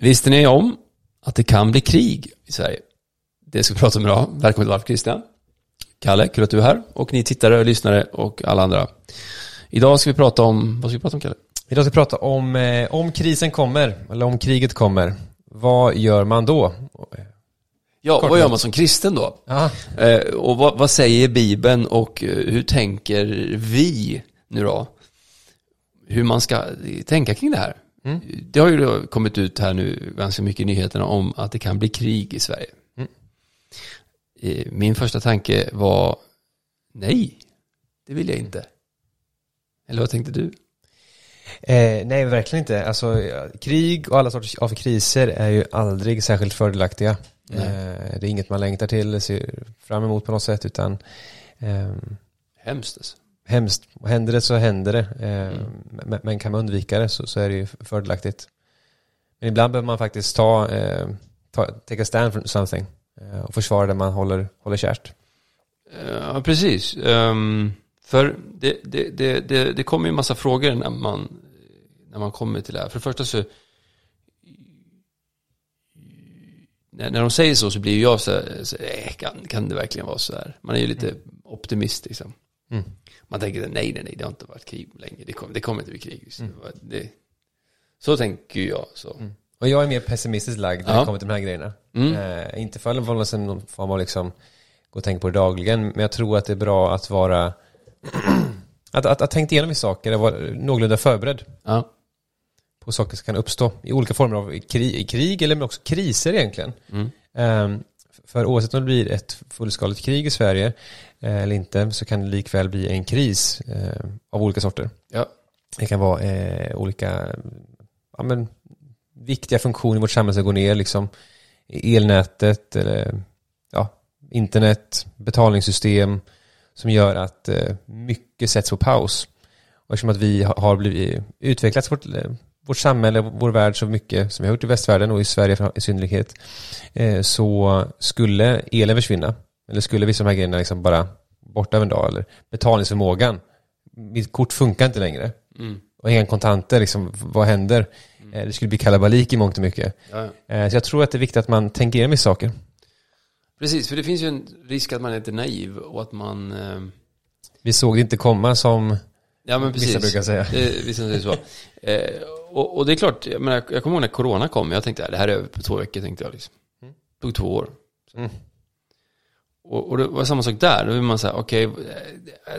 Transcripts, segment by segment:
Visste ni om att det kan bli krig i Sverige? Det ska vi prata om idag. Välkommen till Varför Christian. Kalle, kul att du är här. Och ni tittare, lyssnare och alla andra. Idag ska vi prata om, vad ska vi prata om Kalle? Idag ska vi prata om, eh, om krisen kommer, eller om kriget kommer. Vad gör man då? Ja, Kort vad gör och man som kristen då? Eh, och vad, vad säger Bibeln och eh, hur tänker vi nu då? Hur man ska tänka kring det här. Mm. Det har ju kommit ut här nu ganska mycket i nyheterna om att det kan bli krig i Sverige. Mm. Eh, Min första tanke var nej, det vill jag inte. Eller vad tänkte du? eh, nej verkligen inte. Alltså krig och alla sorters av kriser är ju aldrig särskilt fördelaktiga. Eh, det är inget man längtar till, ser fram emot på något sätt, utan ehm, Hemskt alltså. Hemskt. Händer det så händer det. Eh, Mm. men, men kan man undvika det så, så är det ju fördelaktigt. Men ibland behöver man faktiskt ta, eh, ta take a stand for something eh, och försvara det man håller, håller kärt. Ja, precis. Ehm, för det, det, det, det, det kommer ju en massa frågor när man, när man kommer till det här. För det första så, när, när de säger så så blir jag så här, så, äh, kan, kan det verkligen vara så här? Man är ju lite optimist liksom. Mm. Man tänker nej, nej, nej, det har inte varit krig länge. Det kommer, det kommer inte bli krig. Mm. Det, så tänker jag. Så. Och jag är mer pessimistiskt lagd när Ja. det kommer till de här grejerna. Mm. Eh, inte för att någon form av liksom, gå och tänka på det dagligen, men jag tror att det är bra att vara, att, att, att tänka igenom vissa saker, att vara någorlunda förberedd Ja. på saker som kan uppstå i olika former av krig, krig eller men också kriser egentligen. Mm. Ehm, för oavsett om det blir ett fullskaligt krig i Sverige eller inte så kan det likväl bli en kris eh, av olika sorter. Ja. Det kan vara eh, olika ja, men, viktiga funktioner i vårt samhälle som går ner, liksom elnätet eller ja, internet, betalningssystem som gör att eh, mycket sätts på paus. Och eftersom att vi ha- har blivit utvecklats vårt, eh, vårt samhälle, vår värld så mycket som vi har gjort i västvärlden och i Sverige i synnerhet eh, så skulle elen försvinna eller skulle vissa av de här grejerna liksom bara borta av en dag eller betalningsförmågan mitt kort funkar inte längre Mm. och inga kontanter, liksom, vad händer? Eh, Det skulle bli kalabalik i mångt och mycket. Ja, ja. Eh, Så jag tror att det är viktigt att man tänker igenom vissa saker. Precis, för det finns ju en risk att man är lite naiv och att man... Eh, Vi såg det inte komma som Ja men precis. vissa brukar säga. Det, vissa säger så. Eh, och, och det är klart, jag, menar, jag kommer ihåg när corona kom, jag tänkte att det här är över på två veckor, tänkte jag liksom. Mm. Det tog två år. Mm. Och, och det var samma sak där, då vill man säga, okej, eh,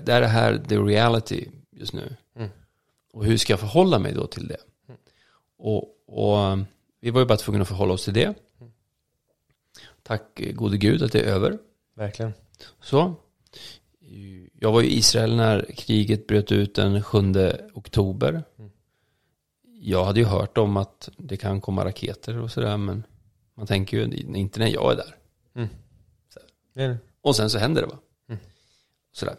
det är det här the reality just nu. Mm. Och hur ska jag förhålla mig då till det? Och, och eh, vi var ju bara tvungna att förhålla oss till det. Tack eh, gode gud att det är över. Verkligen. Så. Jag var i Israel när kriget bröt ut den 7 oktober. Mm. Jag hade ju hört om att det kan komma raketer och sådär, men man tänker ju inte när jag är där. Mm. Och sen så händer det va? Mm. Sådär.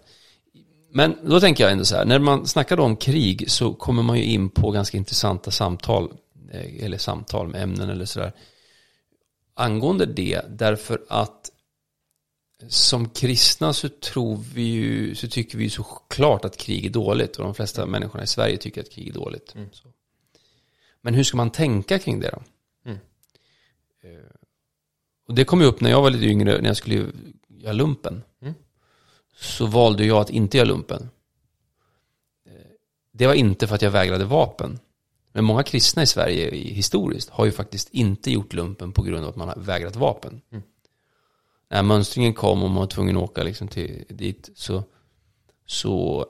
Men då tänker jag ändå så här, när man snackar om krig så kommer man ju in på ganska intressanta samtal, eh, eller samtal med ämnen eller sådär. Angående det, därför att som kristna så tror vi ju, så tycker vi ju så klart att krig är dåligt och de flesta människorna i Sverige tycker att krig är dåligt. Mm. Men hur ska man tänka kring det då? Och det kom ju upp när jag var lite yngre, när jag skulle göra lumpen. Mm. Så valde jag att inte göra lumpen. Eh, Det var inte för att jag vägrade vapen. Men många kristna i Sverige historiskt har ju faktiskt inte gjort lumpen på grund av att man har vägrat vapen. Mm. När mönstringen kom och man var tvungen att åka liksom till, dit så, så,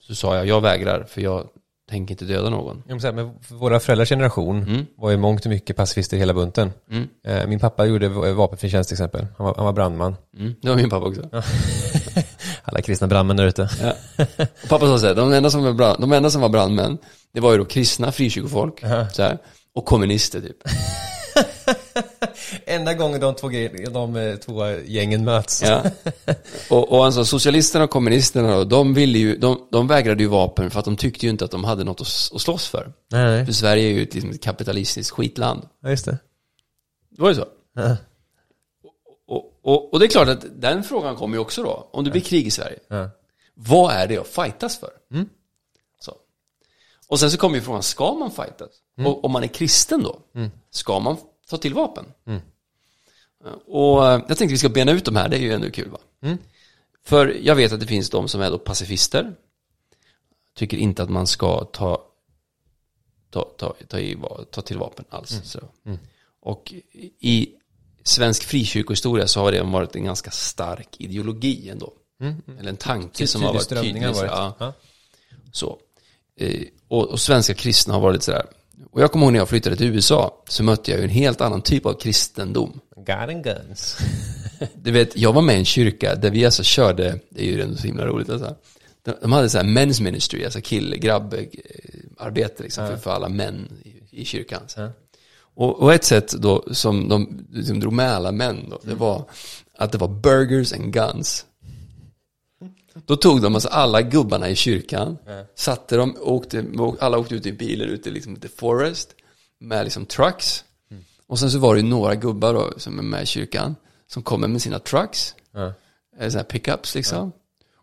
så sa jag jag vägrar för jag tänker inte döda någon. Jag säga, men våra föräldrars generation Mm. var ju mångt och mycket pacifister hela bunten. Mm. Eh, Min pappa gjorde va- vapenfri tjänst till exempel. Han var, han var brandman. Mm. Det var min pappa också. Alla kristna brandmän där ute. Ja. Och pappa sa så här, de enda, som var brand, de enda som var brandmän, det var ju då kristna frikyrkofolk, Ja. så här, och kommunister typ. Enda gången de två, de eh, två gängen möts. Ja. Och, och alltså socialisterna och kommunisterna då, de ville ju, de, de vägrade ju vapen för att de tyckte ju inte att de hade något att, att slåss för. Nej, nej. För Sverige är ju ett, liksom, ett kapitalistiskt skitland. Ja, just det. Det var ju så. Ja. Och, och, och det är klart att den frågan kommer ju också då, om det blir krig i Sverige. Ja. Vad är det att fightas för? Mm. Så. Och sen så kommer ju frågan, ska man fightas? Och om man är kristen då, ska man ta till vapen? Och eh, jag tänkte vi ska bena ut de här, det är ju ändå kul va? För jag vet att det finns de som är då pacifister, tycker inte att man ska ta, ta, ta, ta, i, ta till vapen alls. Så. Och i svensk frikyrkohistoria så har det varit en ganska stark ideologi ändå. Eller en tanke som har varit tydlig. varit. ja. Ja. Så. Eh, och, och svenska kristna har varit sådär. Och jag kommer ihåg när jag flyttade till USA så mötte jag ju en helt annan typ av kristendom. God and guns. Du vet, jag var med i en kyrka där vi alltså körde, det är ju ändå så himla roligt alltså. De, de hade så här men's ministry, alltså kille, grabb, arbete liksom för, för alla män i, i kyrkan. Så. Och, och ett sätt då som de liksom drog med alla män då, det var att det var burgers and guns. Då tog de alltså alla gubbarna i kyrkan, satte dem, åkte, alla åkte ut i bilen ute liksom the forest med liksom trucks. Och sen så var det ju några gubbar då som är med i kyrkan som kommer med sina trucks, Ja. eh, sådana här pickups liksom.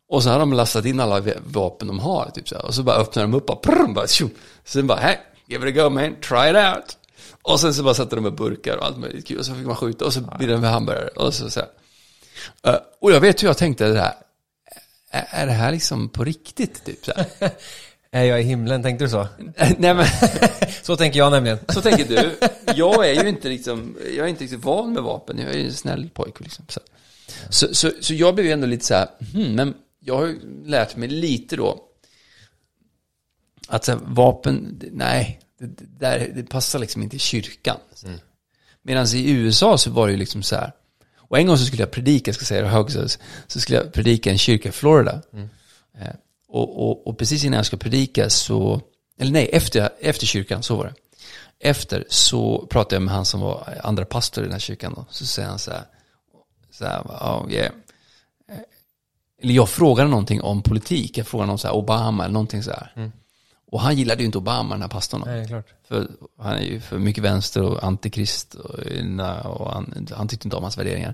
Och så har de lastat in alla vapen de har, typ så här. Och så bara öppnar de upp och prrr, bara tjo. Sen bara, hey, give it a go man, try it out. Och sen så bara satte de med burkar och allt möjligt kul. Och så fick man skjuta och så blir det med hamburgare. Och så, så här. Eh, och jag vet hur jag tänkte det här. Är, det här liksom på riktigt? Typ så här. Är jag i himlen, tänkte du så? Nej men, Så tänker jag nämligen. så tänker du. Jag är ju inte liksom, jag är inte riktigt van med vapen. Jag är ju en snäll pojke liksom. Så, så, så, så jag blev ju ändå lite så här, hmm, men jag har ju lärt mig lite då. Att så här, vapen, nej, det, det, där, det passar liksom inte i kyrkan. Medan i USA så var det ju liksom så här. Och en gång så skulle jag predika, jag ska säga det högt, så, så skulle jag predika i en kyrka i Florida. Eh, och, och, och precis innan jag ska predika så, eller nej, efter, efter kyrkan, så var det. Efter så pratade jag med han som var andra pastor i den här kyrkan då. Så säger han så här, så här, oh, yeah. Eh, Eller jag frågade någonting om politik, jag frågade om så här Obama eller någonting så här. Och han gillade ju inte Obama, den här pastorn. Nej, klart. För han är ju för mycket vänster och antikrist och, och han, han tyckte inte om hans värderingar.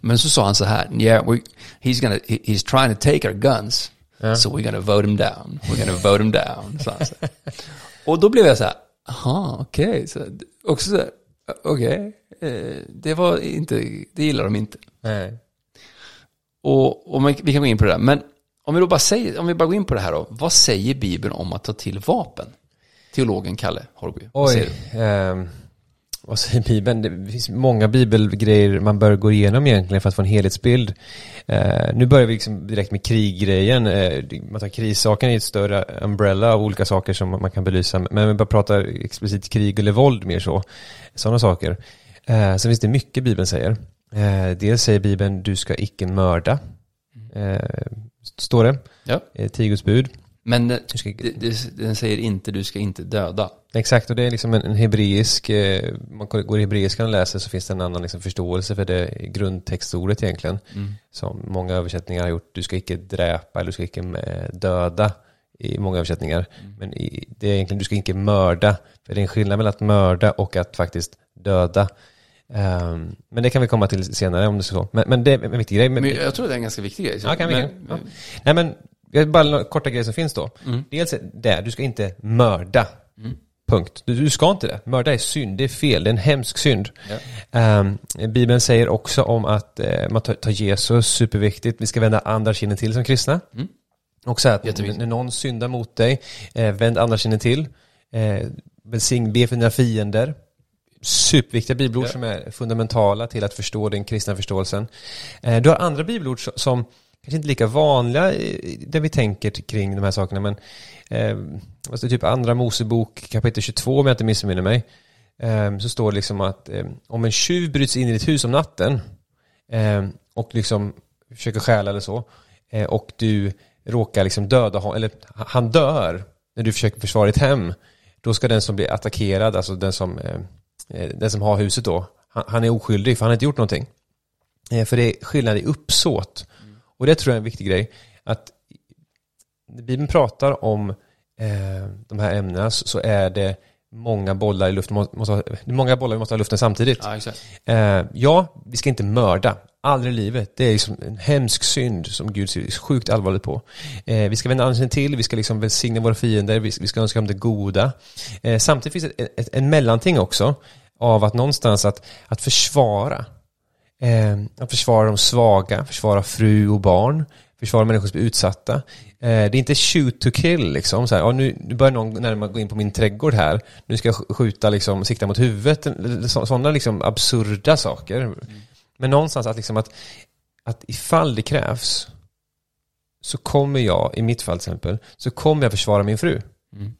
Men så sa han så här, yeah, we, he's, gonna, he- he's trying to take our guns, so we're gonna vote him down. We're gonna vote him down. så här. Och då blev jag så här, aha, okej. Så, också så här, okej, eh, det var inte, det gillar de inte. Nej. Och, och man, vi kan gå in på det där. Men om vi då bara säger, om vi bara går in på det här då. Vad säger Bibeln om att ta till vapen? Teologen Kalle Horby. Vad säger Oj, du? ehm, vad säger Bibeln? Det finns många bibelgrejer man bör gå igenom egentligen för att få en helhetsbild. Eh, nu börjar vi liksom direkt med kriggrejen. Eh, man tar krissaken i ett större umbrella av olika saker som man kan belysa. Men vi bara pratar explicit krig eller våld mer så. Sådana saker. Eh, sen finns det mycket Bibeln säger. Eh, dels säger Bibeln du ska icke mörda. Eh, står det. Ja. Eh, Tio Guds bud. Men eh, Du ska, det, det, den säger inte du ska inte döda. Exakt, och det är liksom en, en hebreisk, eh, man går i hebreiskan och läser så finns det en annan liksom förståelse för det grundtextordet egentligen. Som många översättningar har gjort, du ska icke dräpa eller du ska icke döda i många översättningar. Men i, det är egentligen, du ska inte mörda. För det är en skillnad mellan att mörda och att faktiskt döda. Ehm, men det kan vi komma till senare om det så. Men, men det är en viktig grej. Men, Men jag tror det är en ganska viktig grej. Så- Ja, kan vi men. Ja. Nej men, jag har bara några korta grejer som finns då. Dels är det, du ska inte mörda. Punkt. Du, du ska inte det. Mörda är synd, det är fel, det är en hemsk synd. Ehm, Bibeln säger också om att eh, man tar, tar Jesus, superviktigt. Vi ska vända andra kinden till som kristna. Och så att när någon syndar mot dig, eh, vänd andra kinden till. Eh, välsign, be för dina fiender. Superviktiga bibelord Ja. som är fundamentala till att förstå den kristna förståelsen. Eh, du har andra bibelord som, kanske inte är lika vanliga där vi tänker kring de här sakerna, men eh, alltså typ andra Mosebok kapitel 22 om jag inte missminner mig. Eh, så står det liksom att om en tjuv bryts in i ditt hus om natten och liksom försöker stjäla eller så och du råkar liksom döda honom, eller han dör när du försöker försvara ditt hem då ska den som blir attackerad, alltså den som, den som har huset då, han, han är oskyldig för han har inte gjort någonting. Eh, för det är skillnad i uppsåt. Och det tror jag är en viktig grej. Att Bibeln pratar om eh, de här ämnena så, är det många bollar i luften, måste, måste, ha- många bollar vi måste ha i luften samtidigt. Ja. Eh, ja, vi ska inte mörda. Aldrig i livet. Det är liksom en hemsk synd som Gud ser sjukt allvarligt på. Eh, vi ska vända ansiktet till, vi ska liksom välsigna våra fiender, vi, vi ska önska dem det goda. Eh, samtidigt finns det ett, ett, en mellanting också av att någonstans att, att försvara. Eh, att försvara de svaga, försvara fru och barn, försvara människor som är utsatta. Eh, det är inte shoot to kill liksom. Så här, ja, nu, nu börjar någon närmare gå in på min trädgård här. Nu ska jag skjuta liksom, sikta mot huvudet. Sådana liksom absurda saker. Mm. Men någonstans att liksom att, att ifall det krävs så kommer jag, i mitt fall till exempel, så kommer jag försvara min fru. Mm.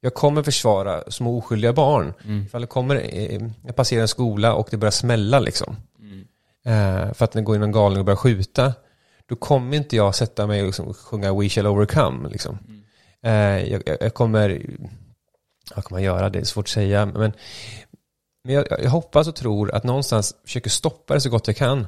Jag kommer försvara små oskyldiga barn. Mm. Ifall det kommer, eh, jag passerar en skola och det börjar smälla liksom. Mm. Eh, för att det går in en galning och börjar skjuta. Då kommer inte jag sätta mig och liksom sjunga We shall overcome. Liksom. Mm. Eh, jag, jag, jag kommer, vad kan man göra? Det är svårt att säga. Men, men jag, jag hoppas och tror att någonstans försöker stoppa det så gott jag kan.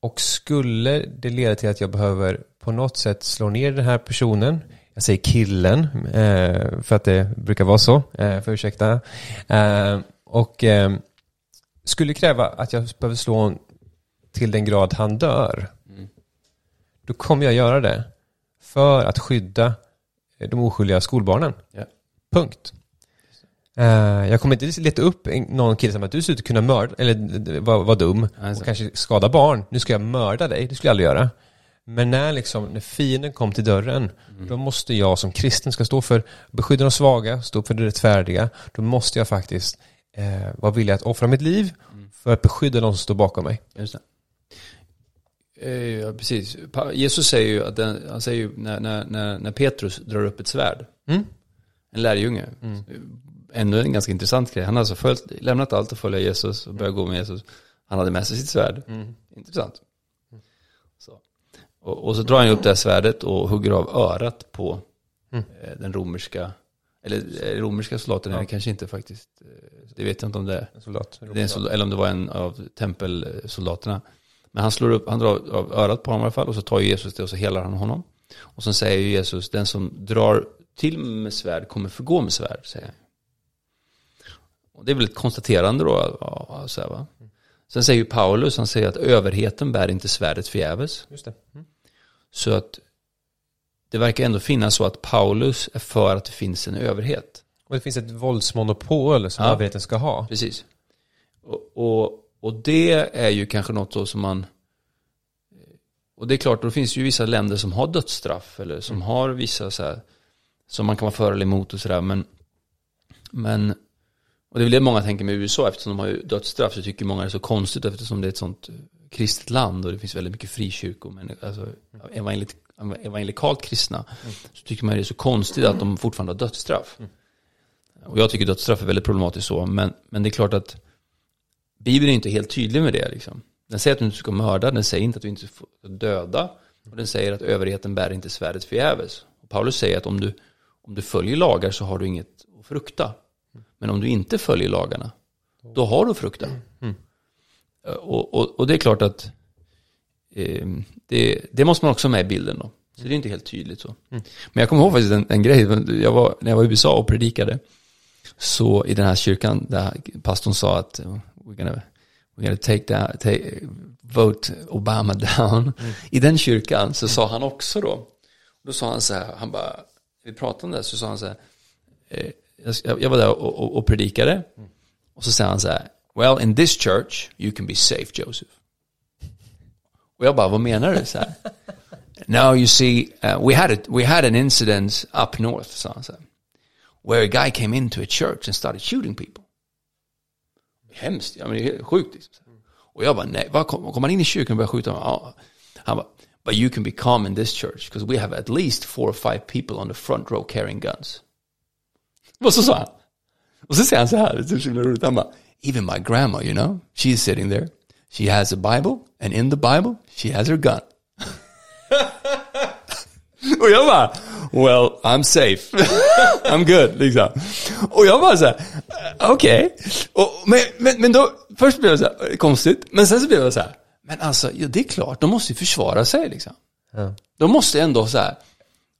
Och skulle det leda till att jag behöver på något sätt slå ner den här personen, jag säger killen, eh, för att det brukar vara så, eh, för ursäkta. Eh, och eh, skulle kräva att jag behöver slå honom till den grad han dör, Mm. då kommer jag göra det. För att skydda de oskyldiga skolbarnen. Ja. Punkt. Eh, jag kommer inte leta upp en- någon kille som att du ser ut att kunna mörda, eller vara var dum Alltså. och kanske skada barn. Nu ska jag mörda dig, det skulle jag aldrig göra. Men när, liksom, när fienden kom till dörren, då måste jag som kristen ska stå för beskydda de svaga, stå för det rättfärdiga. Då måste jag faktiskt eh, vara villig att offra mitt liv för att beskydda de som står bakom mig. Just det. Eh, Ja, precis. Jesus säger ju att den, han säger ju när, när, när, när Petrus drar upp ett svärd, Mm. en lärjunge, ännu en ganska intressant grej. Han har alltså följt, lämnat allt och följa Jesus och börjat gå med Jesus. Han hade med sig sitt svärd. Intressant. Så. Och, och så drar han upp det här svärdet och hugger av örat på Mm. eh, den romerska, eller eh, romerska soldaten är det kanske inte faktiskt, eh, det vet jag inte om det är. En soldat. Det är en soldat, eller om det var en av tempelsoldaterna. Men han slår upp, han drar av örat på honom i alla fall och så tar Jesus det och så helar han honom. Och sen säger Jesus, den som drar till med svärd kommer förgå med svärd, säger han. Och det är väl ett konstaterande då, ja, så här, va. Sen säger ju Paulus, han säger att överheten bär inte svärdet förgäves. Just det. Mm. Så att det verkar ändå finnas så att Paulus är för att det finns en överhet. Och det finns ett våldsmonopol som Ja. överheten ska ha. Precis. Och, och, och det är ju kanske något då som man... Och det är klart, då finns ju vissa länder som har dödsstraff eller som har vissa så här, som man kan vara för eller emot och sådär. Men, men, och det är väl det många tänker med USA eftersom de har ju dödsstraff så tycker många det är så konstigt eftersom det är ett sånt kristet land och det finns väldigt mycket frikyrkor, men alltså evangelik, evangelikalt kristna. Så tycker man det är så konstigt att de fortfarande har dödsstraff. Och jag tycker dödsstraff är väldigt problematiskt så, men, men det är klart att Bibeln är inte helt tydlig med det. Liksom. Den säger att du inte ska mörda, den säger inte att du inte ska döda. Och den säger att överheten bär inte svärdet förgäves. Och Paulus säger att om du, om du följer lagar så har du inget att frukta. Men om du inte följer lagarna, då har du att frukta. Och, och, och det är klart att eh, det, det måste man också ha med i bilden då. Så det är inte helt tydligt så. Men jag kommer ihåg faktiskt en, en grej, jag var, när jag var i USA och predikade, så i den här kyrkan där pastorn sa att uh, we're gonna, we're gonna take down, take, vote Obama down. I den kyrkan så sa han också då, då sa han så här, han bara, vi pratade om det, så sa han så här, eh, jag, var där och, och, och predikade, och så säger han så här, well in this church you can be safe Joseph. Och jag bara, vad menar du? Så här, Now you see, uh, we, had a, we had an incident up north, sa han så här where a guy came into a church and started shooting people. Hemskt, ja men det är sjukt. Liksom. Och jag bara, nej, vad kom, kom han in i kyrkan och började skjuta? Ja. Han bara, but you can be calm in this church because we have at least four or five people on the front row carrying guns. Och så sa han. Och så säger han så här, det är så himla roligt, han bara, even my grandma, you know, she's sitting there, she has a bible, and in the bible, she has her gun. Och jag bara, well, I'm safe. I'm good, liksom. Och jag bara så här, eh, okej. Och Men, men, men då, först blev det så här, eh, konstigt. Men sen så blev det så här, men alltså, ja, det är klart, de måste ju försvara sig liksom. Ja. De måste ändå så här,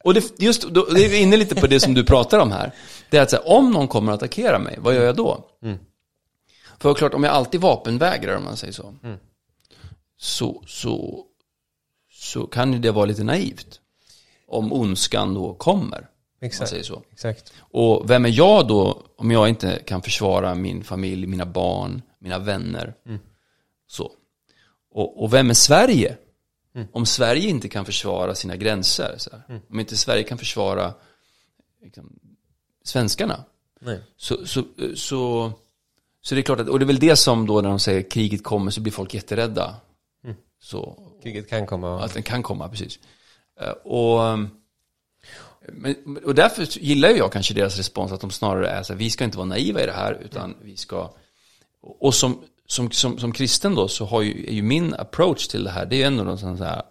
och det, just, då, det är vi inne lite på det som du pratar om här. Det är att säga, om någon kommer att attackera mig, vad gör jag då? Mm. För klart, om jag alltid vapenvägrar, om man säger så, Mm. så, så, så kan ju det vara lite naivt. Om ondskan då kommer, Exakt. säger så. Exakt. Och vem är jag då om jag inte kan försvara min familj, mina barn, mina vänner? Så. Och, och vem är Sverige? Om Sverige inte kan försvara sina gränser, så här. om inte Sverige kan försvara liksom, svenskarna, Nej. så, så, så, så det är klart att, och det är väl det som då när de säger kriget kommer så blir folk jätterädda. Så, Kriget kan komma. att den kan komma, precis. Eh, Och, och därför gillar jag kanske deras respons att de snarare är så här, vi ska inte vara naiva i det här, utan vi ska, och som, som, som, som kristen då så har ju, är ju min approach till det här, det är ju ändå någon sån så här,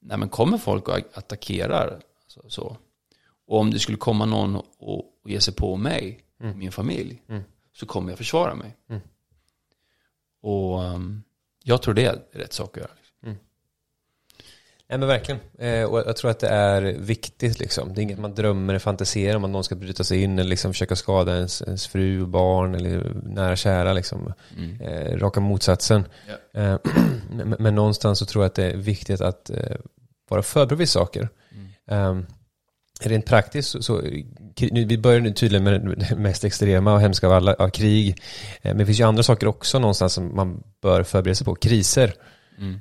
nej men kommer folk och attackerar, så, så. och om det skulle komma någon och, och ge sig på mig, och min familj, så kommer jag försvara mig. Och um, jag tror det är rätt sak att göra. Nej men verkligen. Eh, och jag tror att det är viktigt liksom. Det är inget man drömmer eller fantiserar om att någon ska bryta sig in eller liksom försöka skada ens, ens fru, barn eller nära kära liksom. Eh, raka motsatsen. Ja. Eh, men, men någonstans så tror jag att det är viktigt att eh, vara förberedd vid saker. Eh, rent praktiskt så, nu, vi börjar nu tydligen med det mest extrema och hemska av alla, av krig. Eh, men det finns ju andra saker också någonstans som man bör förbereda sig på. Kriser.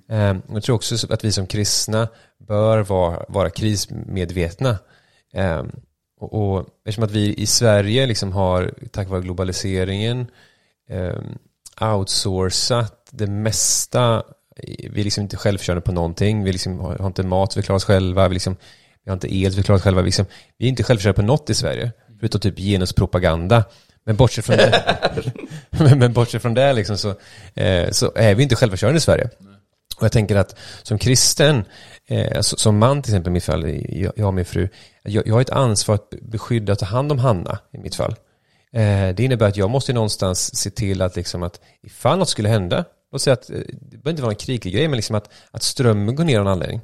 Eh, Jag tror också att vi som kristna bör vara, vara krismedvetna. Eh, Och, och eftersom att vi i Sverige liksom har, tack vare globaliseringen, outsourcat det mesta. Vi är liksom inte självkörande på någonting. Vi liksom har inte mat, vi klarar oss själva. Vi, liksom, vi har inte el, vi klarar oss själva. Liksom, vi är inte självförsörjande på något i Sverige. Förutom typ genuspropaganda. Men bortsett från det, men, men bortsett från det liksom så, eh, så är vi inte självförsörjande i Sverige. Och jag tänker att som kristen, eh, alltså, som man till exempel i mitt fall, jag, jag och min fru, jag, jag har ett ansvar att beskydda och ta hand om Hanna i mitt fall. Eh, det innebär att jag måste någonstans se till att, liksom att ifall något skulle hända, låt säga att eh, det behöver inte vara en kriglig grej, men liksom att, att strömmen går ner av en anledning.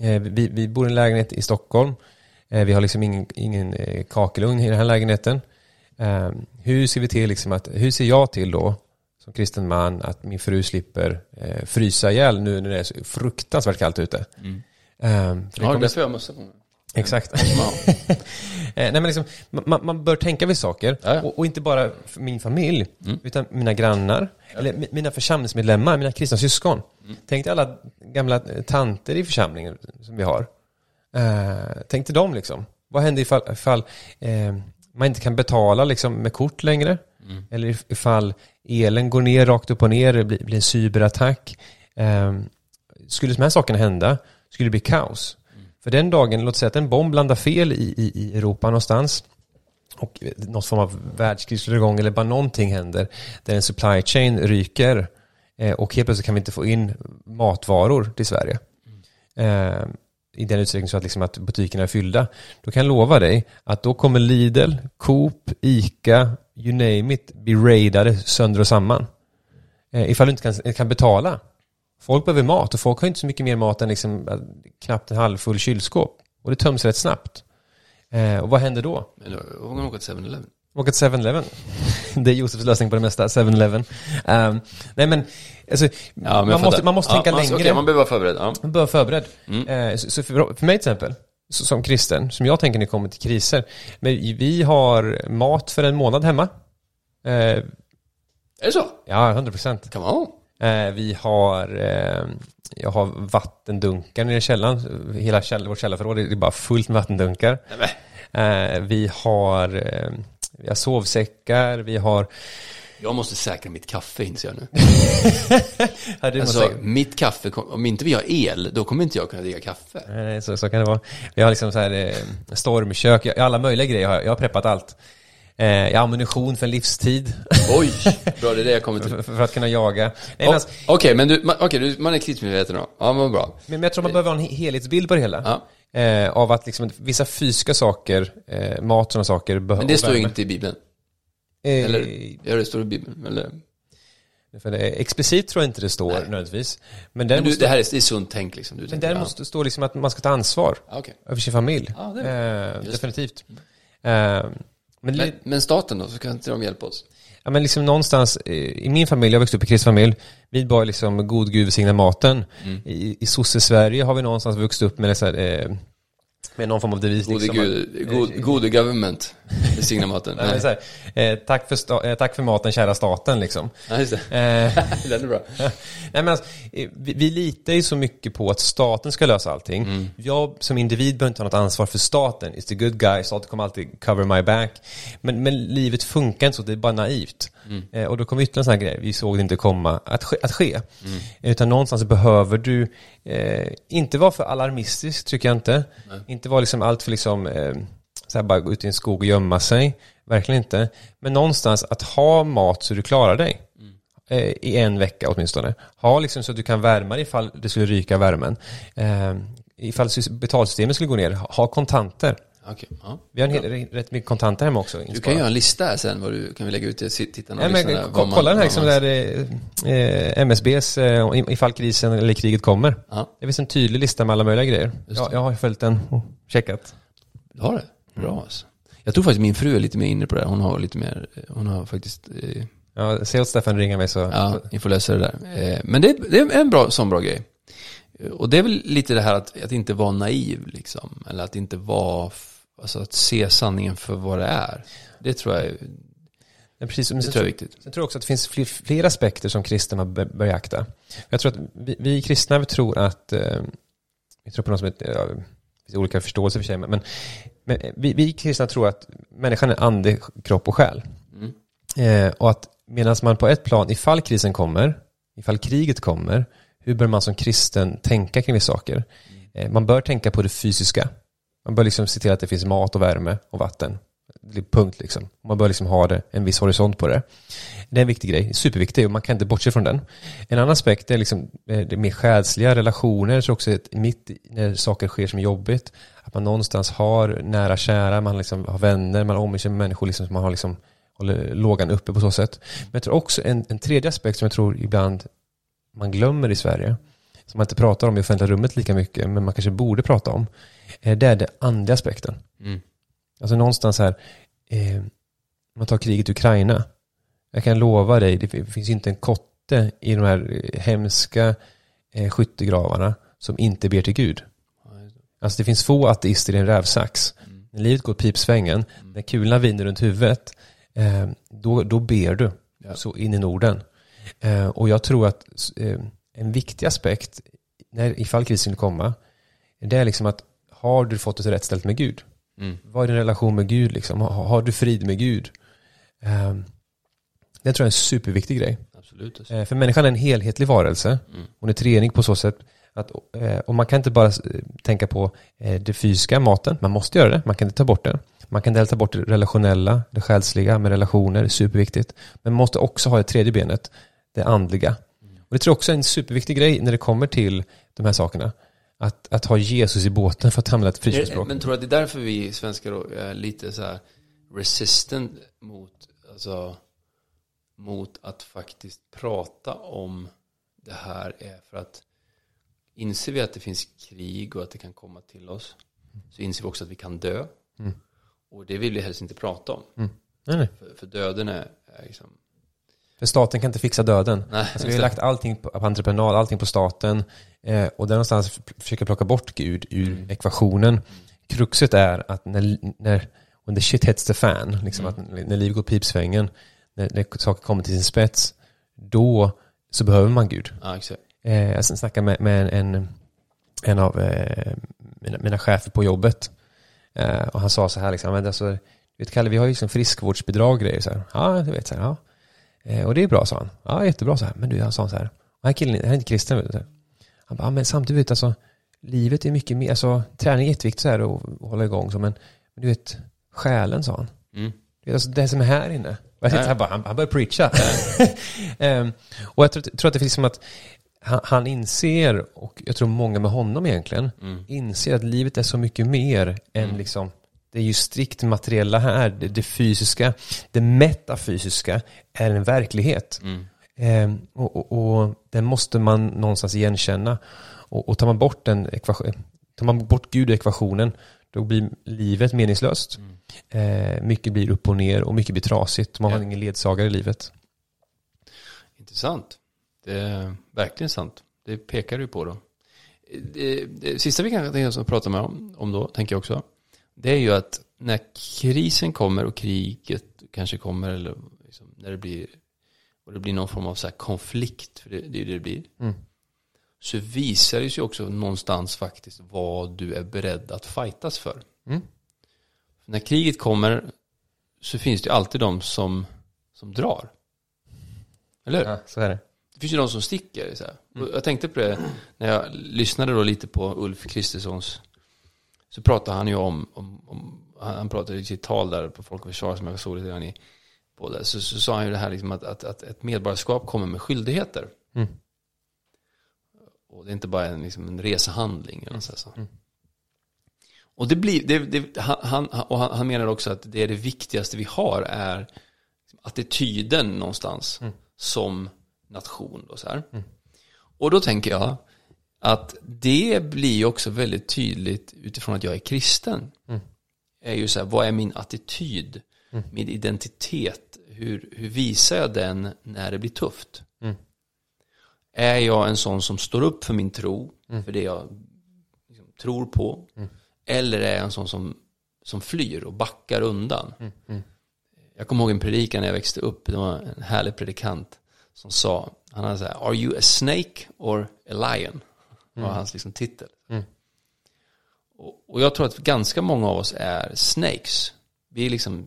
Eh, vi, vi bor i en lägenhet i Stockholm. Eh, vi har liksom ingen, ingen eh, kakelugn i den här lägenheten. Eh, hur ser vi till liksom att, hur ser jag till då som kristen man att min fru slipper frysa ihjäl nu när det är så fruktansvärt kallt ute? För det Ja, det är därför jag har mössa på mig. Exakt. Ja. Eh, nej, men liksom, man, man bör tänka vid saker. Ja, ja. Och, och inte bara min familj, utan mina grannar. Eller mi- mina församlingsmedlemmar, mina kristna syskon. Tänk dig alla gamla eh, tanter i församlingen som vi har. Eh, tänk dig dem liksom. Vad händer ifall, ifall eh, man inte kan betala liksom, med kort längre? Eller if- ifall elen går ner rakt upp och ner, det blir, blir en cyberattack. Eh, skulle de här sakerna hända, skulle det bli kaos. För den dagen, låt säga att en bomb landar fel i, i, i Europa någonstans och någon form av världskrig slår igång eller bara någonting händer där en supply chain ryker eh, och helt plötsligt kan vi inte få in matvaror till Sverige. Eh, I den utsträckning så att, liksom att butikerna är fyllda. Då kan jag lova dig att då kommer Lidl, Coop, Ica, you name it, bli raidade sönder och samman. Eh, ifall du inte kan, kan betala. Folk behöver mat och folk har inte så mycket mer mat än liksom, eh, knappt en halvfull kylskåp. Och det töms rätt snabbt. Eh, och vad händer då? Men då man åka till 7-Eleven. Åka till 7-Eleven. det är Josefs lösning på det mesta, 7-Eleven. Um, nej men, alltså, Ja, men man, måste, fattar. man måste Ja, tänka man- längre. Okej, man behöver vara förberedd. Ja. Man bör vara förberedd. Mm. Eh, så så för, för mig till exempel, så, som kristen, som jag tänker när det kommer till kriser, men vi har mat för en månad hemma. Eh, Är det så? ja, 100 procent. Come on. Eh, vi har, eh, jag har vattendunkar nere i källaren. Hela käll, vårt källarförråd är bara fullt med vattendunkar. Nej. Eh, vi har, vi har sovsäckar, vi har... Jag måste säkra mitt kaffe inser jag nu. Ja, Alltså, mitt kaffe, om inte vi har el, då kommer inte jag kunna dricka kaffe. Nej, så, så kan det vara. Vi har liksom så här eh, stormkök, alla möjliga grejer har jag. Jag har preppat allt. Eh, ammunition för en livstid Oj, bra, det är det jag kommer till. för, för att kunna jaga. Nej, Ja, alltså, Okej, men du, man, okej, du, man är krismedveten då. Ja, men bra. men jag tror man behöver ha en he- helhetsbild på det hela. Ja. Eh, av att liksom vissa fysiska saker, eh, mat och sådana saker behöver... Men det står ju inte i Bibeln. Eh, Eller, ja, det står i Bibeln. Eller, För det, explicit tror jag inte det står nödvändigtvis. Men men du, det här är, det är sunt tänk liksom. Du men däremot det står liksom att man ska ta ansvar ja. Okej. över sin familj. Ja, det eh, definitivt. Eh, Men, Men, men staten då, så kan inte de hjälpa oss? ja, men liksom någonstans, eh, i min familj, jag växte upp i kristen familj, vi bar liksom god gud välsigna maten. Mm. I, i sosse-Sverige har vi någonstans vuxit upp med, så här, eh, med någon form av devis. Gode, liksom, gud, god, gode government, välsigna maten. Nej, så här, eh, tack, för sta- eh, tack för maten kära staten liksom. Ja, just det. Eh, Den är bra. Nej, men alltså, eh, vi, vi litar ju så mycket på att staten ska lösa allting. Mm. Jag som individ behöver inte ha något ansvar för staten. It's the good guy, staten kommer alltid cover my back. Men, men livet funkar inte så, det är bara naivt. Mm. Eh, och då kommer ytterligare en sån här grej, vi såg det inte komma, att ske. Att ske. Mm. Utan någonstans behöver du eh, inte vara för alarmistisk, tycker jag inte. Inte vara liksom allt för liksom, eh, så här bara gå ut i en skog och gömma sig. Verkligen inte. Men någonstans att ha mat så du klarar dig eh, i en vecka åtminstone. Ha liksom så att du kan värma dig ifall det skulle ryka värmen. Eh, ifall sys- betalsystemet skulle gå ner, ha kontanter. Okej, ja. Vi har en hel, rätt mycket kontanter hemma också. Du kan göra en lista här sen, vad du kan vi lägga ut till tittarna Nej, och men, lyssnarna, ko- vad man- kolla den här liksom man- där eh, MSBs eh, ifall krisen eller kriget kommer. Ja, Det finns en tydlig lista med alla möjliga grejer. Just Ja, det. jag har följt den och checkat. du har det? Bra alltså. Jag tror faktiskt min fru är lite mer inne på det här. Hon har lite mer, hon har faktiskt, eh, Ja, se åt Stefan ringa mig så. ja, ni får lösa det där. Eh, Men det, det är en bra, sån bra grej. Eh, Och det är väl lite det här att, att inte vara naiv liksom. Eller att inte vara, alltså att se sanningen för vad det är. Det tror jag, är- Men precis, men det tror jag är viktigt. sen tror jag också att det finns fler, fler aspekter som kristna bör, beakta. Jag tror att vi, vi kristna vi tror att, eh, vi tror på något som heter, ja, finns olika förståelser för sig, men, men vi, vi kristna tror att människan är ande, kropp och själ. Mm. Eh, och att medan man på ett plan, ifall krisen kommer, ifall kriget kommer, hur bör man som kristen tänka kring vissa saker? Eh, man bör tänka på det fysiska. Man bör liksom se till att det finns mat och värme och vatten. Punkt liksom. Man bör liksom ha det, en viss horisont på det. Det är en viktig grej, superviktig och man kan inte bortse från den. En annan aspekt är liksom eh, det mer själsliga relationer. Tror också att mitt när saker sker som är jobbigt, att man någonstans har nära kära, man liksom har vänner, man omger sig med människor liksom, som man har liksom håller lågan uppe på så sätt. Men jag tror också en, en tredje aspekt som jag tror ibland man glömmer i Sverige, som man inte pratar om i offentliga rummet lika mycket, men man kanske borde prata om, eh, det är den andliga aspekten. Mm. Alltså någonstans här, eh, man tar kriget i Ukraina. Jag kan lova dig, det finns inte en kotte i de här eh, hemska eh, skyttegravarna som inte ber till Gud. Alltså det finns få ateister i en rävsax. Mm. När livet går pipsvängen, när kulorna vinner runt huvudet, eh, då, då ber du Ja. så in i Norden. Eh, och jag tror att en viktig aspekt, när, ifall krisen komma, det är liksom att har du fått det rätt ställt med Gud? Mm. Vad är din relation med Gud liksom? Har, har du frid med Gud? Eh, det tror jag är en superviktig grej. Absolut. Alltså. Eh, för människan är en helhetlig varelse. Mm. Hon är treenig på så sätt att, eh, och man kan inte bara eh, tänka på det fysiska, maten. Man måste göra det, man kan inte ta bort det. Man kan inte ta bort det relationella, det själsliga med relationer, det är superviktigt. Men man måste också ha det tredje benet, det andliga. Och det tror jag också är en superviktig grej när det kommer till de här sakerna. Att, att ha Jesus i båten för att använda ett frispråk. Men tror du att det är därför vi svenskar är lite så här resistant mot, alltså, mot att faktiskt prata om det här är för att inser vi att det finns krig och att det kan komma till oss så inser vi också att vi kan dö. Mm. Och det vill vi helst inte prata om. Nej, nej. För, för döden är, är liksom, För staten kan inte fixa döden. nej, Alltså vi har lagt allting på, på entreprenad, allting på staten. Eh, och där någonstans f- försöka plocka bort Gud ur Mm. ekvationen. Kruxet är att när, när when the shit hits the fan, liksom Mm. att när livet går pipsvängen, när, när saker kommer till sin spets, då så behöver man Gud. ja, exakt. Eh, jag snackade med, med en, en av eh, mina, mina chefer på jobbet. Eh, och han sa så här, liksom, men alltså, vet Kalle, vi har ju liksom friskvårdsbidrag och grejer. Så här. Ja, du vet, så här, ja. Eh, och det är bra, sa han. Ja, jättebra, så här. Men du, han sa så här, den här killen, han är inte kristen, vet du. Han bara, ja, men samtidigt, vet, du, alltså, livet är mycket mer, alltså, träning är jätteviktigt så här och, hålla igång, så, men, men du vet, själen, sa han. Mm. Det är alltså det som är här inne. Jag Ja. här bara, han, han börjar preacha. Ehm, och jag tror, tror att det finns som att han, han inser, och jag tror många med honom egentligen, Mm. inser att livet är så mycket mer än Mm. liksom, det är ju strikt materiella här, det, det fysiska, det metafysiska är en verklighet. Mm. Ehm, och, och, och den måste man någonstans igenkänna. Och, och tar man bort den ekvation, tar man bort Gud ur ekvationen, Då blir livet meningslöst. Eh, mycket blir upp och ner och mycket blir trasigt. Man Ja. har ingen ledsagare i livet. Intressant. Det är verkligen sant. Det pekar du på då. Det, det sista vi kan prata med om, om då, tänker jag också, det är ju att när krisen kommer och kriget kanske kommer, eller liksom när det blir, och det blir någon form av så konflikt, för det, det är ju det det blir, Mm. Så visar det sig också någonstans faktiskt vad du är beredd att fightas för. Mm. När kriget kommer så finns det alltid de som, som drar. Eller hur? Ja, så är det. Det finns ju de som sticker. Så. Och jag tänkte på det när jag lyssnade då lite på Ulf Kristerssons. Så pratade han ju om, om, om han han pratade i sitt tal där på Folk och Försvar som jag såg lite grann i. På det. Så, så sa han ju det här liksom att, att, att ett medborgarskap kommer med skyldigheter. Mm. Och det är inte bara en, liksom en resehandling. Eller så. så. Och det blir, det, det, han, och han, han menar också att det är det viktigaste vi har är attityden någonstans som nation. Då, så här. Och då tänker jag att det blir också väldigt tydligt utifrån att jag är kristen. Är ju så här, vad är min attityd? Min identitet? Hur, hur visar jag den när det blir tufft? Är jag en sån som står upp för min tro, för det jag liksom, tror på? Eller är jag en sån som, som flyr och backar undan? Jag kommer ihåg en predikan när jag växte upp, det var en härlig predikant som sa, han hade så här, Are you a snake or a lion? Det var hans liksom titel. Och, och jag tror att ganska många av oss är snakes. Vi liksom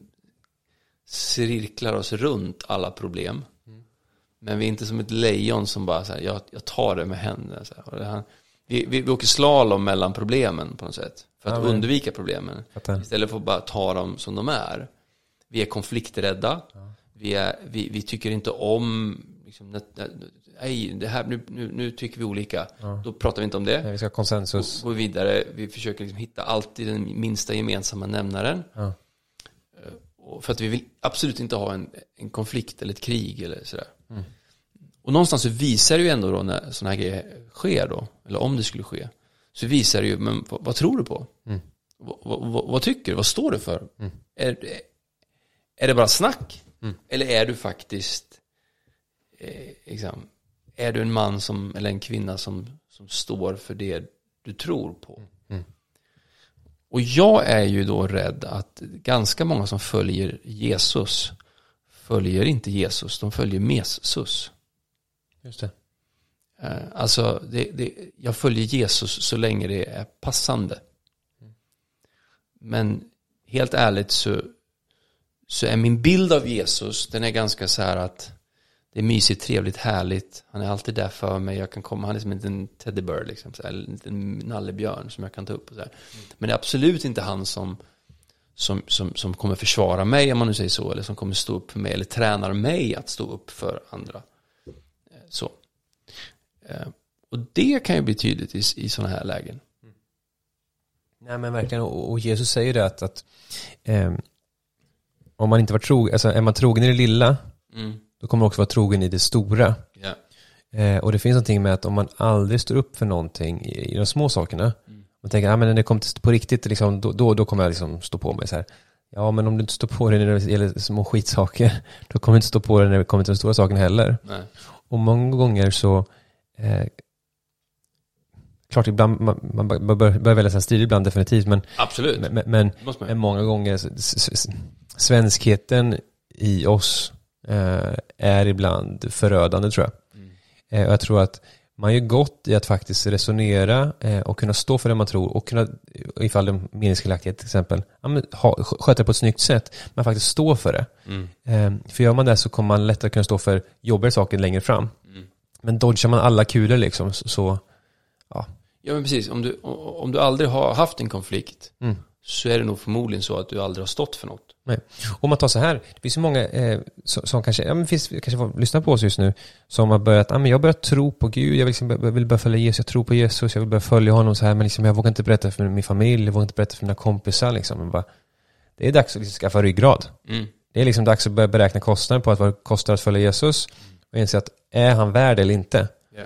cirklar oss runt alla problem. Men vi är inte som ett lejon som bara så här, jag, jag tar det med händerna. Så här. Här, vi, vi, vi åker slalom mellan problemen på något sätt. För att Ja, undvika problemen. Fattar. Istället för att bara ta dem som de är. Vi är konflikträdda. Vi, är, vi, vi tycker inte om, liksom, nej, det här, nu, nu, nu tycker vi olika. Då pratar vi inte om det. Nej, Vi ska ha konsensus. Gå vidare. Vi försöker liksom hitta alltid den minsta gemensamma nämnaren. Ja. Eh, För att vi vill absolut inte ha en, en konflikt eller ett krig eller sådär. Och någonstans så visar det ju ändå då när sådana här grejer sker då, eller om det skulle ske, så visar det ju, men vad, vad tror du på? Vad, vad, vad, vad tycker du? Vad står du för? Är, är det bara snack? Eller är du faktiskt, eh, liksom, är du en man som, eller en kvinna som, som står för det du tror på? Och jag är ju då rädd att ganska många som följer Jesus följer inte Jesus, de följer Mesus. Just det. Eh, Alltså, det, det, jag följer Jesus så länge det är passande. Men helt ärligt så, så är min bild av Jesus, den är ganska så här att det är mysigt, trevligt, härligt. Han är alltid där för mig. Jag kan komma, han är som en liten teddybear, liksom, så här, en liten nallebjörn som jag kan ta upp. Och så här. Men det är absolut inte han som, som, som, som kommer försvara mig, om man nu säger så, eller som kommer stå upp för mig, eller tränar mig att stå upp för andra. Eh, Så. Eh, Och det kan ju bli tydligt i, i sådana här lägen. Nej men verkligen, och, Jesus säger det att, att ehm, om man inte var trogen, alltså är man trogen i det lilla, Mm. då kommer man också vara trogen i det stora. Ja. Eh, och det finns någonting med att om man aldrig står upp för någonting i, i de små sakerna, man tänker, ja men när det kommer på riktigt, liksom, då, då, då kommer jag liksom stå på mig så här. Ja men om du inte står på dig när det gäller små skitsaker, då kommer du inte stå på dig när det kommer till de stora sakerna heller. Nej. Och många gånger så, eh, klart ibland, man, man bör, bör, välja sin stil ibland definitivt, men, Absolut. men, men, men många gånger, svenskheten i oss eh, är ibland förödande tror jag. Mm. Eh, och jag tror att man gör gott i att faktiskt resonera eh, och kunna stå för det man tror och kunna, ifall det är meningsskiljaktighet till exempel, ha, sköta det på ett snyggt sätt, men faktiskt stå för det. Mm. Eh, för gör man det så kommer man lättare kunna stå för jobbigare saker längre fram. Mm. Men dodgar man alla kulor liksom så, så ja. Ja men precis, om du, om du aldrig har haft en konflikt Mm. Så är det nog förmodligen så att du aldrig har stått för något. Nej. Om man tar så här, det finns ju många eh, som, som kanske, ja, men finns, kanske får lyssna på oss just nu, som har börjat, ja, men jag har börjat tro på Gud, jag vill, liksom, vill börja följa Jesus, jag tror på Jesus, jag vill börja följa honom så här, men liksom, jag vågar inte berätta för min familj, jag vågar inte berätta för mina kompisar liksom. Men bara, det är dags att liksom skaffa ryggrad. Mm. Det är liksom dags att börja beräkna kostnaden på att vad det kostar att följa Jesus och inse att är han värd eller inte? Ja.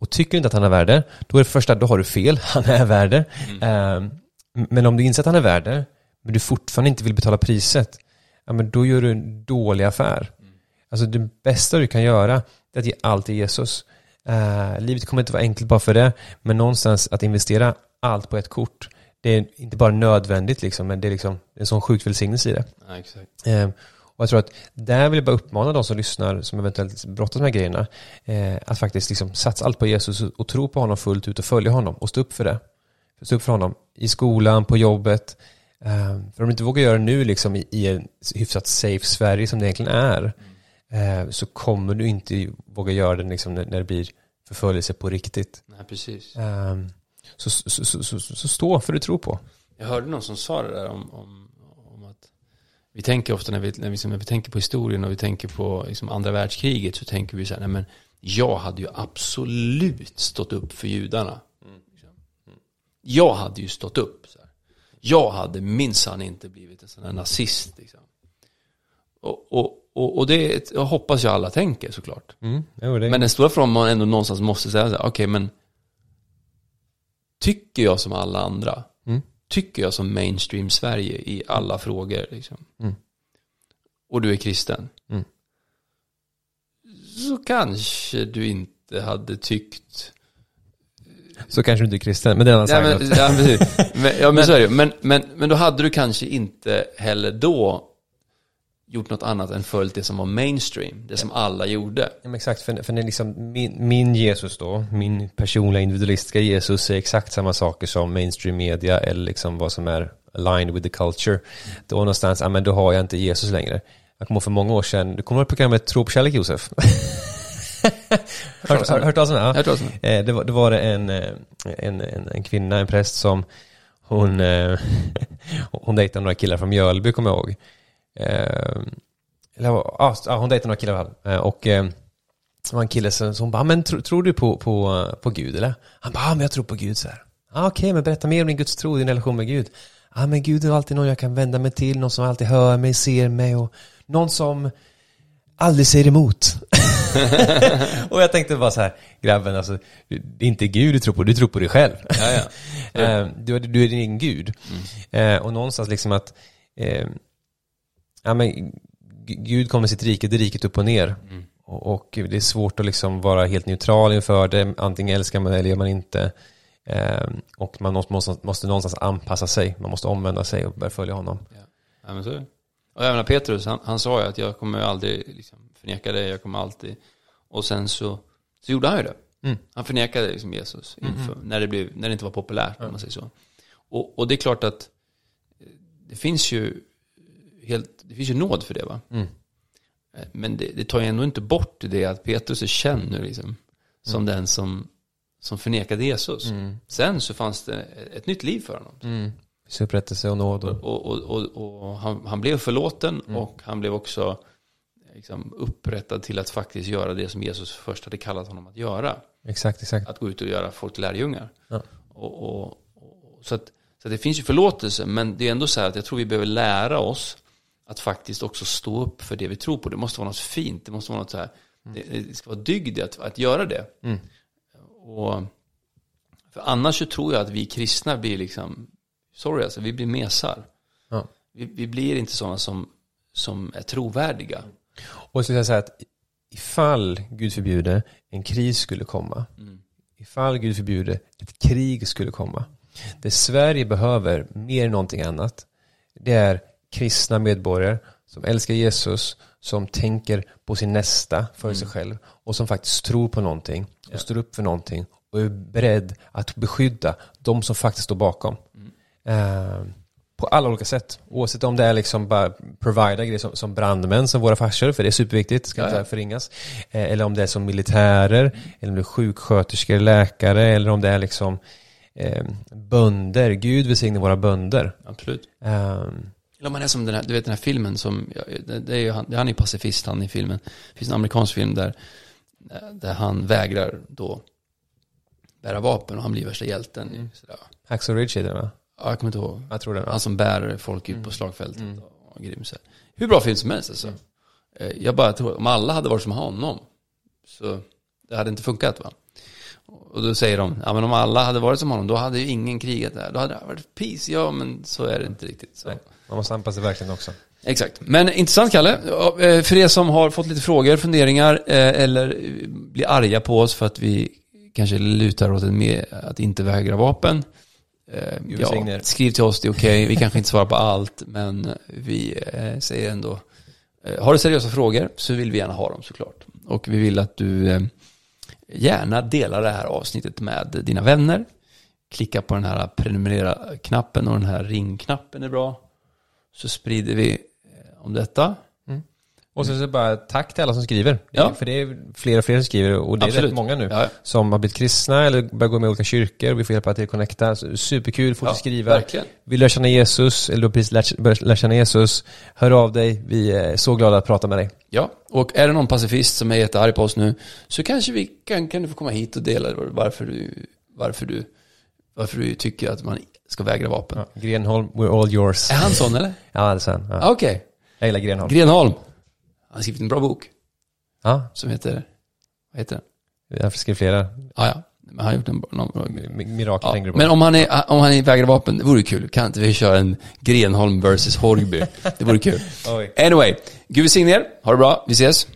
Och tycker du inte att han är värd det, då är det första, då har du fel, han är värd det. Mm. Ehm, Men om du inser att han är värd det, men du fortfarande inte vill betala priset, ja men då gör du en dålig affär. Alltså det bästa du kan göra är att ge allt till Jesus. Uh, livet kommer inte vara enkelt bara för det, men någonstans att investera allt på ett kort, det är inte bara nödvändigt liksom, men det är liksom en sån sjukt välsignelse i det. Ja, exakt. Uh, och jag tror att där vill jag bara uppmana de som lyssnar, som eventuellt brottas med grejerna, uh, att faktiskt liksom satsa allt på Jesus och, och tro på honom fullt ut och följa honom och stå upp för det. Stå upp för honom i skolan, på jobbet. för om du inte vågar göra det nu liksom i, en hyfsat safe Sverige som det egentligen är, mm. så kommer du inte våga göra det liksom när, det blir förföljelse på riktigt. Nej, precis. Um, så, så, så, så, så stå för det du tror på. Jag hörde någon som sa det där om, om, om att vi tänker ofta när vi, när, vi, när vi tänker på historien och vi tänker på liksom andra världskriget så tänker vi så här, nej men jag hade ju absolut stått upp för judarna. Jag hade ju stått upp. Så här. Jag hade minsann inte blivit en sån här nazist. Liksom. Och, och, och, och det jag hoppas jag alla tänker såklart. Mm. Jo, det... Men den stora frågan man ändå någonstans måste säga, okej okay, men tycker jag som alla andra? Mm. Tycker jag som mainstream Sverige i alla frågor? Liksom? Mm. Och du är kristen? Mm. Så kanske du inte hade tyckt så kanske du inte är kristen, men det är en ja, men, ja, men, ja, men så är det men, men, men då hade du kanske inte heller då gjort något annat än följt det som var mainstream, det som alla gjorde. Ja, exakt, för, för det är liksom min, min, Jesus då, min personliga individualistiska Jesus säger exakt samma saker som mainstream media eller liksom vad som är aligned with the culture. Då någonstans, ja men då har jag inte Jesus längre. Jag kommer ihåg för många år sedan, du kommer ihåg programmet Tro på kärlek Josef? hört, hört, hört talas om det? Ja. Eh, det, var, det var en, eh, en, en, en kvinna, en präst som hon, eh, hon dejtade några killar från Mjölby kommer jag ihåg. Eller ja, hon dejtade några killar och det var en kille som, som bara, men tro, tror du på, på, på Gud eller? Han bara, ja men jag tror på Gud så här. Ah, Okej, okay, men berätta mer om din Guds tro, din relation med Gud. Ja ah, men Gud är alltid någon jag kan vända mig till, någon som alltid hör mig, ser mig och någon som aldrig säger emot. och jag tänkte bara så här, grabben alltså, det är inte Gud du tror på, du tror på dig själv. Ja, ja. du, är, du är din egen Gud. Mm. och någonstans liksom att ja, men Gud kommer sitt rike, det riket upp och ner. Mm. Och, och, det är svårt att liksom vara helt neutral inför det. Antingen älskar man eller gör man inte. Eh, och man måste, måste, måste någonstans anpassa sig. Man måste omvända sig och börja följa honom. Ja, ja men så är det. Och även Petrus, han, han sa ju att jag kommer aldrig liksom förneka det, jag kommer alltid. Och sen så, så gjorde han ju det. Mm. Han förnekade liksom Jesus inför, mm. när, det blev, när det inte var populärt, om man säger så. Och, och det är klart att det finns ju helt, det finns ju nåd för det va. Mm. Eh, men det, det, tar ju ändå inte bort det att Petrus är känd nu liksom. Som mm. den som, som förnekade Jesus. Mm. Sen så fanns det ett nytt liv för honom. Mm. Upprättelse och nåd. Och, och, och, och, han, han, blev förlåten mm. och han blev också liksom, upprättad till att faktiskt göra det som Jesus först hade kallat honom att göra. Exakt, exakt. Att gå ut och göra folk till lärjungar. Ja. Och, och, så att, så att det finns ju förlåtelse, men det är ändå så här att jag tror vi behöver lära oss att faktiskt också stå upp för det vi tror på. Det måste vara något fint, det måste vara något så här, mm. det, det, ska vara dygd att, att göra det. Mm. Och, för annars så tror jag att vi kristna blir liksom, sorry alltså, vi blir mesar. Ja. Vi, vi, blir inte sådana som, som är trovärdiga. Och så vill jag säga att ifall Gud förbjuder en kris skulle komma, mm. ifall Gud förbjuder ett krig skulle komma, det Sverige behöver mer än någonting annat, det är kristna medborgare som älskar Jesus, som tänker på sin nästa för sig mm. själv och som faktiskt tror på någonting och ja. står upp för någonting och är beredd att beskydda de som faktiskt står bakom. Mm. Uh, på alla olika sätt. Oavsett om det är liksom bara provida grejer som, som brandmän som våra farsor, för det är superviktigt, ska inte förringas. Eh, eller om det är som militärer, mm. eller om det är sjuksköterskor, läkare, eller om det är liksom eh, bönder. Gud välsigne våra bönder. Absolut. Um, eller man är som den här, du vet den här filmen som, det är ju han, han är pacifist han i filmen. Det finns en amerikansk film där, där han vägrar då bära vapen och han blir värsta hjälten. Mm. Hacksaw Ridge är det va? Ja, jag kommer inte ihåg. Jag tror det. Han som bär folk ut på mm. slagfältet. Mm. Och grym så Hur bra film som helst alltså. Mm. Jag bara tror, om alla hade varit som honom, så det hade inte funkat va. Och då säger de, ja men om alla hade varit som honom, då hade ju ingen krigat där. Då hade det varit peace. Ja, men så är det inte riktigt. Så. Man måste anpassa sig verkligen också. Exakt. Men intressant Kalle. Eh, För er som har fått lite frågor, funderingar eh, eller blir arga på oss för att vi kanske lutar åt att inte vägra vapen. Eh, Ja, skriv till oss, det är okej. Vi kanske inte svarar på allt, men vi eh, säger ändå. eh, Har du seriösa frågor så vill vi gärna ha dem såklart. Och vi vill att du gärna delar det här avsnittet med dina vänner. Klicka på den här prenumerera-knappen och den här ringknappen är bra. Så sprider vi om detta. Och så, så bara tack till alla som skriver. Ja. För det är fler och fler som skriver och det är Absolut. rätt många nu. Ja, Som har blivit kristna eller börjat gå med i olika kyrkor och vi får hjälpa till att connecta. Superkul, folk ja, skriva. verkligen. Vill lära känna Jesus eller du har precis lärt, lära känna Jesus. Hör av dig, vi är så glada att prata med dig. Ja, och är det någon pacifist som är jättearg på oss nu så kanske vi kan, kan du få komma hit och dela varför du, varför du, varför du tycker att man ska vägra vapen. Ja. Grenholm, we're all yours. Är han sån eller? Ja, det är sant. Ja. Ah, Okej. Jag gillar Grenholm. Grenholm. Har skrivit en bra bok Ja, som heter, vad heter den? jag skriver flera. Ah, ja, men han har gjort en någon bra Mi- Mirakel Ja, tänker du på. men om han, är, om han är vägrar vapen, det vore kul. Kan inte vi köra en Grenholm versus Horgby? Det vore kul. Anyway, Gud välsigne er. Ha det bra. Vi ses.